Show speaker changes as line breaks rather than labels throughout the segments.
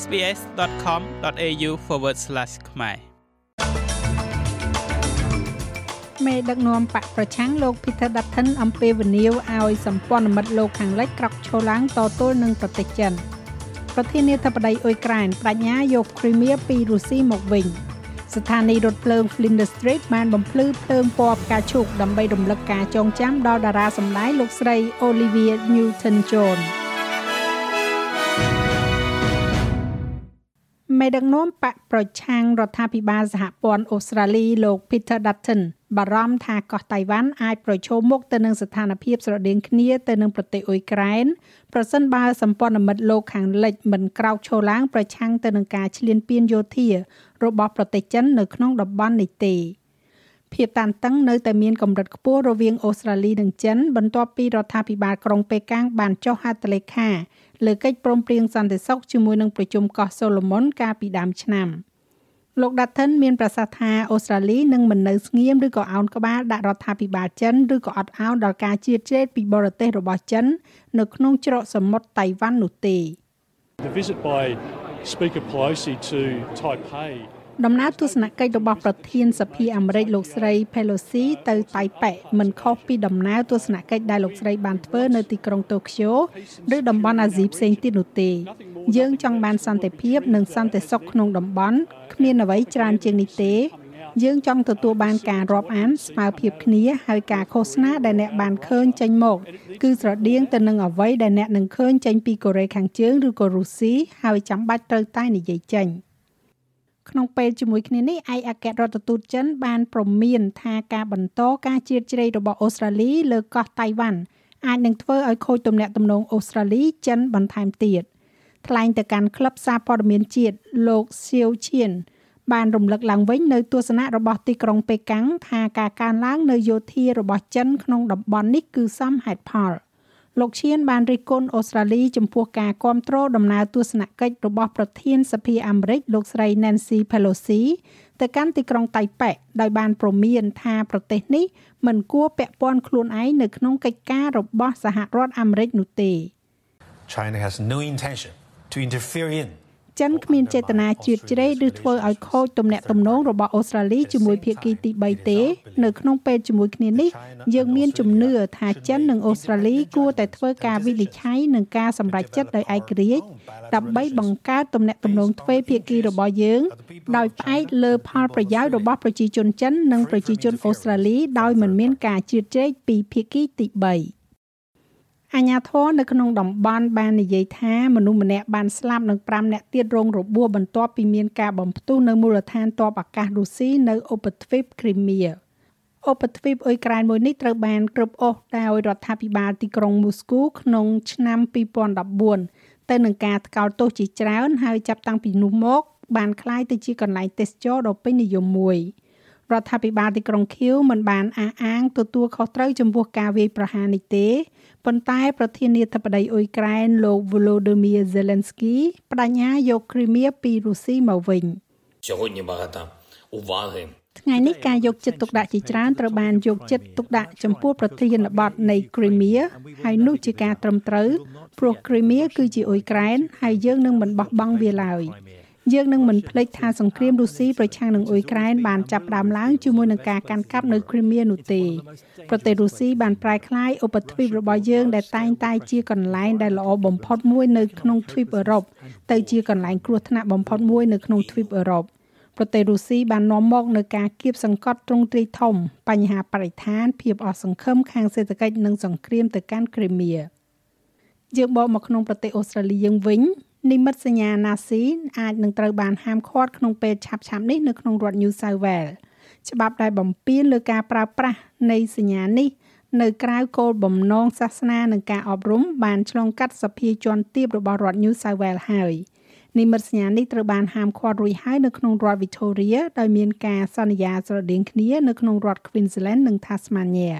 sbs.com.au/ ខ្មែរ
មេដឹកនាំបកប្រឆាំងលោក Peter Dutton អំពាវនាវឲ្យសម្ព័ន្ធមិត្តលោកខាងលិចក្រោកឈរឡើងតទល់នឹងប្រទេសចិនប្រធានាធិបតីអ៊ុយក្រែនបដិញ្ញាយកគ្រីមៀពីរុស្ស៊ីមកវិញស្ថានីយ៍រថភ្លើង Flinders Street បានបំភ្លឺភ្លើងពណ៌ផ្កាឈូកដើម្បីរំលឹកការចងចាំដល់តារាសម្ដែងលោកស្រី Olivia Newton-John មេដឹកនាំបកប្រឆាំងរដ្ឋាភិបាលសហព័ន្ធអូស្ត្រាលីលោក Peter Dutton បារម្ភថាកោះតៃវ៉ាន់អាចប្រឈមមុខទៅនឹងស្ថានភាពស្រដៀងគ្នាទៅនឹងប្រទេសអ៊ុយក្រែនប្រសិនបើសម្ព័ន្ធមិត្តលោកខាងលិចមិនក្រោកឈរឡើងប្រឆាំងទៅនឹងការឈ្លានពានយោធារបស់ប្រទេសចិននៅក្នុងតំបន់នេះទេ ភាពតានតឹងនៅតែមានកម្រិតខ្ពស់រវាងអូស្ត្រាលីនិងចិនបន្ទាប់ពីរដ្ឋាភិបាលក្រុងប៉េកាំងបានចុះហត្ថលេខាលើកិច្ចព្រមព្រៀងសន្តិសុខជាមួយនឹងប្រជុំកោះសូឡូមុនកាលពីដើមឆ្នាំលោក Dutton មានប្រសាសន៍ថាអូស្ត្រាលីនឹងមិននៅស្ងៀមឬក៏អោនក្បាលដាក់រដ្ឋាភិបាលចិនឬក៏អត់ឱនដល់ការជៀតជ្រែកពីបរទេសរបស់ចិននៅក្នុងច្រកសមុទ្រតៃវ៉ាន់នោះទេ
The visit by Speaker Pelosi to Taipei
ដំណើរទស្សនកិច្ចរបស់ប្រធានសភាអាមេរិកលោកស្រី Pelosi ទៅតៃប៉េមិនខុសពីដំណើរទស្សនកិច្ចដែលលោកស្រីបានធ្វើនៅទីក្រុងតូក្យូឬតំបន់អាស៊ីផ្សេងទៀតនោះទេយើងចង់បានសន្តិភាពនិងសន្តិសុខក្នុងតំបន់គ្មានអ្វីច្រើនជាងនេះទេយើងចង់ទទួលបានការរាប់អានស្មើភាពគ្នាហើយការឃោសនាដែលអ្នកបានឃើញចេញមក គឺស្រដៀងទៅនឹងអ្វីដែលអ្នកនឹងឃើញចេញពីកូរ៉េខាងជើងឬក៏រុស្ស៊ីហើយចាំបាច់ត្រូវតែនិយាយចេញ។ ក្នុងពេលជាមួយគ្នានេះឯកអគ្គរដ្ឋទូតចិនបានប្រមានថាការបន្តការជ្រៀតជ្រែករបស់អូស្ត្រាលីលើកោះតៃវ៉ាន់អាចនឹងធ្វើឲ្យខូចទំនាក់ទំនងអូស្ត្រាលីចិនបន្ថែមទៀតថ្លែងទៅកាន់ក្លឹបសារព័ត៌មានជាតិលោកសៀវឈៀនបានរំលឹកឡើងវិញនៅទស្សនៈរបស់ទីក្រុងប៉េកាំងថាការកើនឡើងនៅយោធារបស់ចិនក្នុងតំបន់នេះគឺសមហេតុផល។ លោកឈៀនបានរិះគន់អូស្ត្រាលីចំពោះការគ្រប់គ្រងដំណើរទស្សនកិច្ចរបស់ប្រធានសភាអាមេរិកលោកស្រី Nancy Pelosi ទៅកាន់ទីក្រុងតៃប៉េដោយបានព្រមានថាប្រទេសនេះមិនគួរពាក់ព័ន្ធខ្លួនឯងនៅក្នុងកិច្ចការរបស់សហរដ្ឋអាមេរិកនោះទេ
China has no intention to interfere in
ចិនគ្មានចេតនាជ្រៀតជ្រែកឬធ្វើឲ្យខូចទំនាក់ទំនងរបស់អូស្ត្រាលីជាមួយភាគីទី3ទេនៅក្នុងពេលជាមួយគ្នានេះយើងមានជំនឿថាចិននិងអូស្ត្រាលីគួរតែធ្វើការវិនិច្ឆ័យនិងការសម្រេចចិត្តដោយឯករាជ្យដើម្បីបង្កើតទំនាក់ទំនងទ្វេភាគីរបស់យើងដោយផ្អែកលើផលប្រយោជន៍របស់ប្រជាជនចិននិងប្រជាជនអូស្ត្រាលីដោយមិនមានការជ្រៀតជ្រែកពីភាគីទី3 អាញាធរនៅក្នុងតំបន់បាននិយាយថាមនុស្សម្នាក់បានស្លាប់និង5នាក់ទៀតរងរបួសបន្ទាប់ពីមានការបំផ្ទុះនៅមូលដ្ឋានទ័ពអាកាសរុស្ស៊ីនៅឧបទ្វីបគ្រីមៀឧបទ្វីបអ៊ុយក្រែនមួយនេះត្រូវបានគ្រប់អស់ដោយរដ្ឋាភិបាលទីក្រុងមូស្គូក្នុងឆ្នាំ2014ទៅនឹងការថ្កោលទោសជាច្រើនហើយចាប់តាំងពីនោះមកបានក្លាយទៅជាកន្លែងទេសចរដ៏ពេញនិយមមួយ។ រដ្ឋាភិបាលទីក្រុងខៀវមិនបានអះអាងទទួលខុសត្រូវចំពោះការវាយប្រហារនេះទេប៉ុន្តែប្រធានាធិបតីអ៊ុយក្រែនលោក Volodymyr Zelensky បដិញ្ញាយកគ្រីមៀពីរុស្ស៊ីមកវិញ
Сьогодні багато уваги
ថ្ងៃនេះការយកចិត្តទុកដាក់ជាច្រើនត្រូវបានយកចិត្តទុកដាក់ចំពោះប្រធានបទនៃគ្រីមៀហើយនោះជាការត្រឹមត្រូវព្រោះគ្រីមៀគឺជាអ៊ុយក្រែនហើយយើងនឹងមិនបោះបង់វាឡើយ យើងនឹងមិនភ្លេចថាសង្គ្រាមរុស្ស៊ីប្រឆាំងនឹងអ៊ុយក្រែនបានចាប់ផ្ដើមឡើងជាមួយនឹងការកាន់កាប់នៅគ្រីមៀនោះទេប្រទេសរុស្ស៊ីបានប្រែក្លាយឧបទ្វីបរបស់យើងដែលតែងតែជាកន្លែងដែលល្អបំផុតមួយនៅក្នុងទ្វីបអឺរ៉ុបទៅជាកន្លែងគ្រោះថ្នាក់បំផុតមួយនៅក្នុងទ្វីបអឺរ៉ុបប្រទេសរុស្ស៊ីបាននាំមកនូវការគៀបសង្កត់ទ្រង់ទ្រាយធំ បញ្ហាបរិស្ថានភាពអស់សង្ឃឹមខាងសេដ្ឋកិច្ចនិងសង្គ្រាមទៅកាន់គ្រីមៀយើងបកមកក្នុងប្រទេសអូស្ត្រាលីយើងវិញ និមិត្តសញ្ញា Nazi អាចនឹងត្រូវបានហាមឃាត់ក្នុងពេលឆាប់ៗនេះនៅក្នុងរដ្ឋ New South Wales ច្បាប់ដែលបំពានលើការប្រើប្រាស់នៃសញ្ញានេះ នៅក្រៅគោលបំណងសាសនានិងការអប់រំបានឆ្លងកាត់សភាជាន់ទាបរបស់រដ្ឋ New South Wales ហើយនិមិត្តសញ្ញានេះត្រូវបានហាមឃាត់រួចហើយនៅក្នុងរដ្ឋ Victoria ដោយមានការសន្យាស្រដៀងគ្នានៅក្នុងរដ្ឋ Queensland និង Tasmania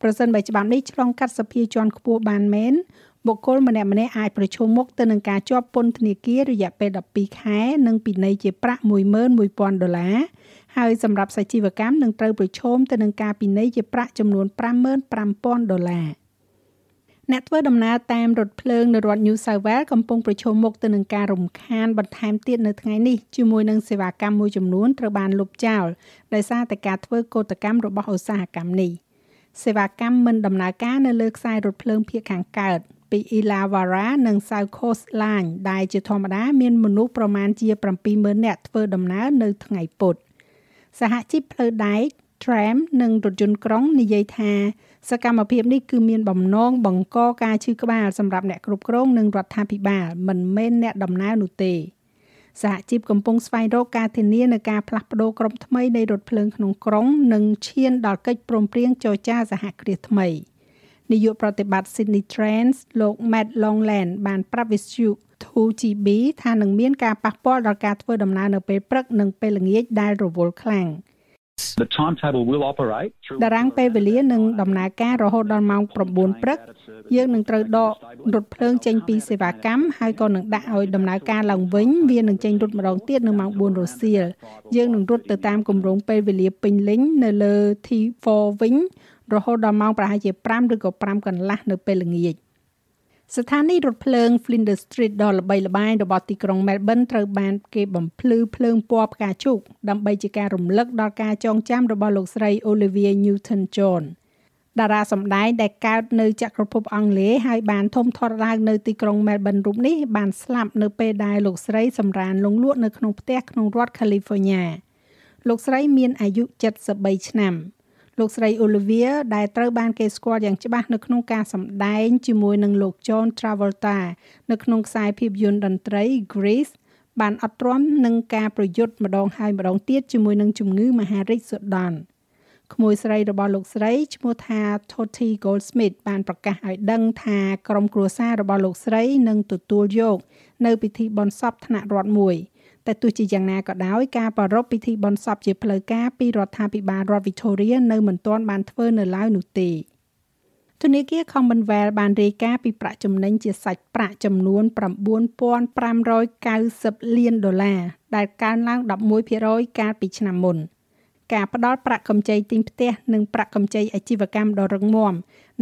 ប្រសិនបើច្បាប់នេះឆ្លងកាត់សភាជាន់ខ្ពស់បានមែន បុគ្គលម្នាក់ម្នាក់អាចប្រឈមមុខទៅនឹងការជាប់ពន្ធនាគាររយៈពេល12ខែនិងពិន័យជាប្រាក់11000ដុល្លារហើយសម្រាប់សាជីវកម្មនឹងត្រូវប្រឈមទៅនឹងការពិន័យជាប្រាក់ចំនួន55000ដុល្លារអ្នកធ្វើដំណើរតាមរថភ្លើងនៅរដ្ឋ New South Wales កំពុងប្រឈមមុខទៅនឹងការរំខានបន្ថែមទៀតនៅថ្ងៃនេះជាមួយនឹងសេវាកម្មមួយចំនួនត្រូវបានលុបចោលដោយសារតែការធ្វើកោតកម្មរបស់ឧស្សាហកម្មនេះសេវាកម្មមិនដំណើរការនៅលើខ្សែរថភ្លើងភាគខាងកើត ពី Illawarra និង South Coast Line ដែលជាធម្មតាមានមនុស្សប្រមាណជា70000នាក់ធ្វើដំណើរនៅថ្ងៃពុធសហជីពផ្លូវដែក tram និងរថយន្តក្រុងនិយាយថាសកម្មភាពនេះគឺមានបំណងបង្កការឈឺក្បាលសម្រាប់អ្នកគ្រប់គ្រងនិងរដ្ឋាភិបាលមិនមែនអ្នកដំណើរនោះទេសហជីពកំពុងស្វែងរកការធានានៅការផ្លាស់ប្តូរក្រុមថ្មីនៃរថភ្លើងក្នុងក្រុង និងឈានដល់កិច្ចព្រមព្រៀងចរចាសហគ្រាសថ្មី នាយកប្រតិបត្តិ Sydney Trans លោក Matt Longland បានប្រាប់វិទ្យុ 2GB ថានឹងមានការប៉ះពាល់ដល់ការធ្វើដំណើរនៅពេលព្រឹកនិងពេលល្ងាចដែលរវល់ខ្លាំង។
The timetable will operate
តារាងពេលវេលានឹងដំណើរការរហូតដល់ម៉ោង9ព្រឹកយើងនឹងត្រូវដករថភ្លើងចេញពីសេវាកម្មហើយក៏នឹងដាក់ឲ្យដំណើរការឡើងវិញវានឹងចេញរថម្ដងទៀតនៅម៉ោង4រសៀលយើងនឹងរត់ទៅតាមគម្រោងពេលវេលាពេញលេញនៅលើ T4 វិញ រហូតដល់ម៉ោងប្រហែលជា5ឬក៏5កន្លះនៅពេលល្ងាចស្ថានីយ៍រថភ្លើង Flinders Street ដ៏ល្បីល្បាញរបស់ទីក្រុង Melbourne ត្រូវបានគេបំភ្លឺភ្លើងពណ៌ផ្កាឈូកដើម្បីជាការរំលឹកដល់ការចងចាំរបស់លោកស្រី Olivia Newton-John តារាសម្ដែងដែលកើតនៅចក្រភពអង់គ្លេសហើយបានធំធាត់ឡើងនៅទីក្រុង Melbourne រូបនេះបានស្លាប់នៅពេលដែលលោកស្រីសម្រានលងលក់នៅក្នុងផ្ទះក្នុងរដ្ឋ California លោកស្រីមានអាយុ73ឆ្នាំ។ លោកស្រី Olivia ដែលត្រូវបានគេស្គាល់យ៉ាងច្បាស់នៅក្នុងការសម្ដែងជាមួយនឹងលោក John Travolta នៅក្នុងខ្សែភាពយន្តតន្ត្រី Grease បានអត់ទ្រាំនឹងការប្រយុទ្ធម្ដងហើយម្ដងទៀតជាមួយនឹងជំងឺមហារីកសុដន់ក្មួយស្រីរបស់លោកស្រីឈ្មោះថា Toti Goldsmith បានប្រកាសឲ្យដឹងថាក្រុមគ្រួសាររបស់លោកស្រីនឹងទទួលយក នៅពិធីបុណ្យសពថ្នាក់រដ្ឋមួយ។ តែទោះជាយ៉ាងណាក៏ដោយការប្រារព្ធពិធីបុណ្យសពជាផ្លូវការពីរដ្ឋាភិបាលរដ្ឋ Victoria នៅមិនទាន់បានធ្វើនៅឡើយនោះទេធនាគារ Commonwealth បានរាយការណ៍ពីប្រាក់ចំណេញជាសាច់ប្រាក់ចំនួន9590លានដុល្លារដែលកើនឡើង11%កាលពីឆ្នាំមុនការផ្ដល់ប្រាក់កម្ចីទិញផ្ទះនិងប្រាក់កម្ចីអាជីវកម្មដ៏រឹងមាំ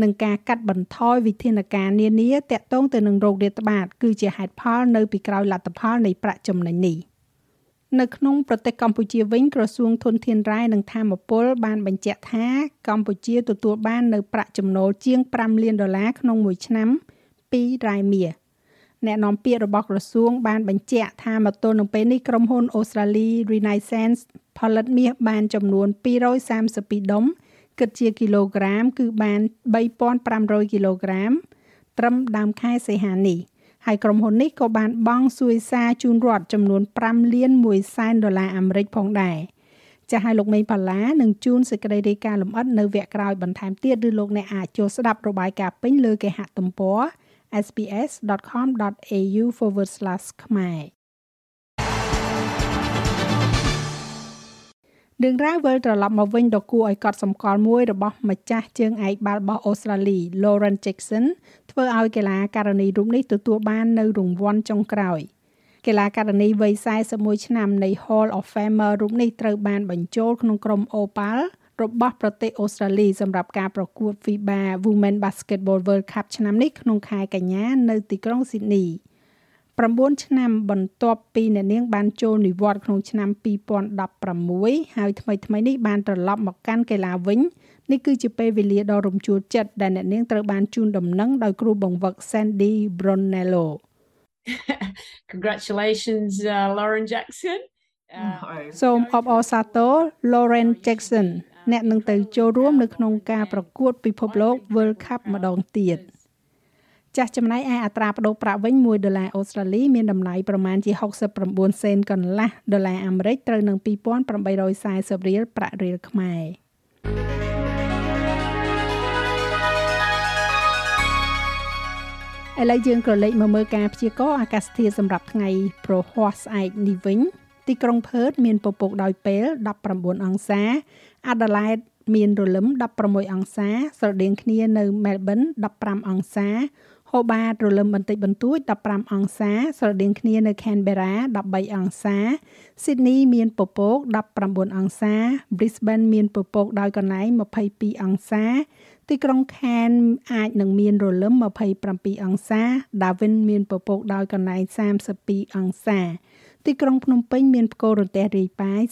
និងការកាត់បន្ថយវិធានការនានាទាក់ទងទៅនឹងโรគរាតត្បាត គឺជាហេតុផលនៅពីក្រោយលទ្ធផលនៃប្រាក់ចំណេញនេះ។ នៅក្នុងប្រទេសកម្ពុជាវិញក្រសួងធនធានរ៉ែនិងធម្មពលបានបញ្ជាក់ថាកម្ពុជាទទួលបាននៅប្រាក់ចំណូលជាង5លានដុល្លារក្នុងមួយឆ្នាំពីរ៉ែមាសអ្នកនាំពាក្យរបស់ក្រសួងបានបញ្ជាក់ថាមកទល់នឹងពេលនេះក្រុមហ៊ុនអូស្ត្រាលី Renaissance ផលិតមាសបានចំនួន232ដុំគិតជាគីឡូក្រាម គឺបាន3500គីឡូក្រាមត្រឹមដើមខែសីហានេះ ហើយក្រុមហ៊ុននេះក៏បានបង់សួយសារជូនរដ្ឋចំនួន5លាន1សែនដុល្លារអាមេរិកផងដែរចាស់ឲ្យលោកមេងផល្លានឹងជួនសេចក្តីរាយការណ៍លម្អិតនៅវគ្គក្រោយបន្ថែមទៀតឬលោកអ្នកអាចចូលស្ដាប់របាយការណ៍ពេញលើគេហទំព័រ sps.com.au/ ខ្មែរ រឿងរ៉ាវវិលត្រឡប់មកវិញដល់គួរឲ្យកត់សម្គាល់មួយរបស់ម្ចាស់ជើងឯកបាល់បោះអូស្ត្រាលី Lauren Jackson ធ្វើឲ្យកីឡាករនីរូបនេះទទួលបាននៅរង្វាន់ចុងក្រោយកីឡាករនីវ័យ41ឆ្នាំនៃ Hall of Famer រូបនេះត្រូវបានបញ្ចូលក្នុងក្រុម Opal របស់ប្រទេសអូស្ត្រាលីសម្រាប់ការប្រកួត FIBA Women Basketball World Cup ឆ្នាំនេះក្នុងខែកញ្ញានៅទីក្រុង Sydney 9ឆ្នាំបន្ទាប់ពីអ្នកនាងបានចូលនិវត្តន៍ក្នុងឆ្នាំ2016ហើយថ្មីថ្មីនេះបានត្រឡប់មកកាន់កីឡាវិញនេះគឺជាពេលវេលាដ៏រំជួលចិត្តដែលអ្នកនាងត្រូវបានជូនដំណឹងដោយគ្រូបង្វឹក Sandy Brunello
Congratulations uh, Lauren Jackson
សូមអបអរសាទរ Lauren Jackson អ្នកនឹងទៅចូលរួមនៅក្នុងការប្រកួតពិភពលោក World Cup ម្ដងទៀត។ ចាស់ចំណែកឯអត្រាប្តូរប្រាក់វិញ1ដុល្លារអូស្ត្រាលីមានតម្លៃប្រមាណជា69សេនកន្លះដុល្លារអាមេរិកត្រូវនឹង2840រៀលប្រាក់រៀលខ្មែរឥឡូវយើងក៏លេខមកមើលការព្យាករណ៍អាកាសធាតុសម្រាប់ថ្ងៃប្រហ័សស្អែកនេះវិញទីក្រុងផឺតមានពពកដោយពេល19អង្សាអាដាលេដមានរលឹម16អង្សា ស្រដៀងគ្នានៅមែលប៊ន15អង្សា ហូបាតរលឹមបន្តិចបន្តួច15អង្សាស្រដៀងគ្នានៅ Canberra 13អង្សា Sydney មានពពក19អង្សា Brisbane មានពពកដោយកន្លែង22អង្សាទីក្រុងខានអាចនឹងមានរលឹម27អង្សាដាវិនមានពពកដោយកន្លែង32អង្សាទីក្រុងភ្នំពេញមានផ្គររន្ទះរាយប៉ាយ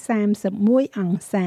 31អង្សា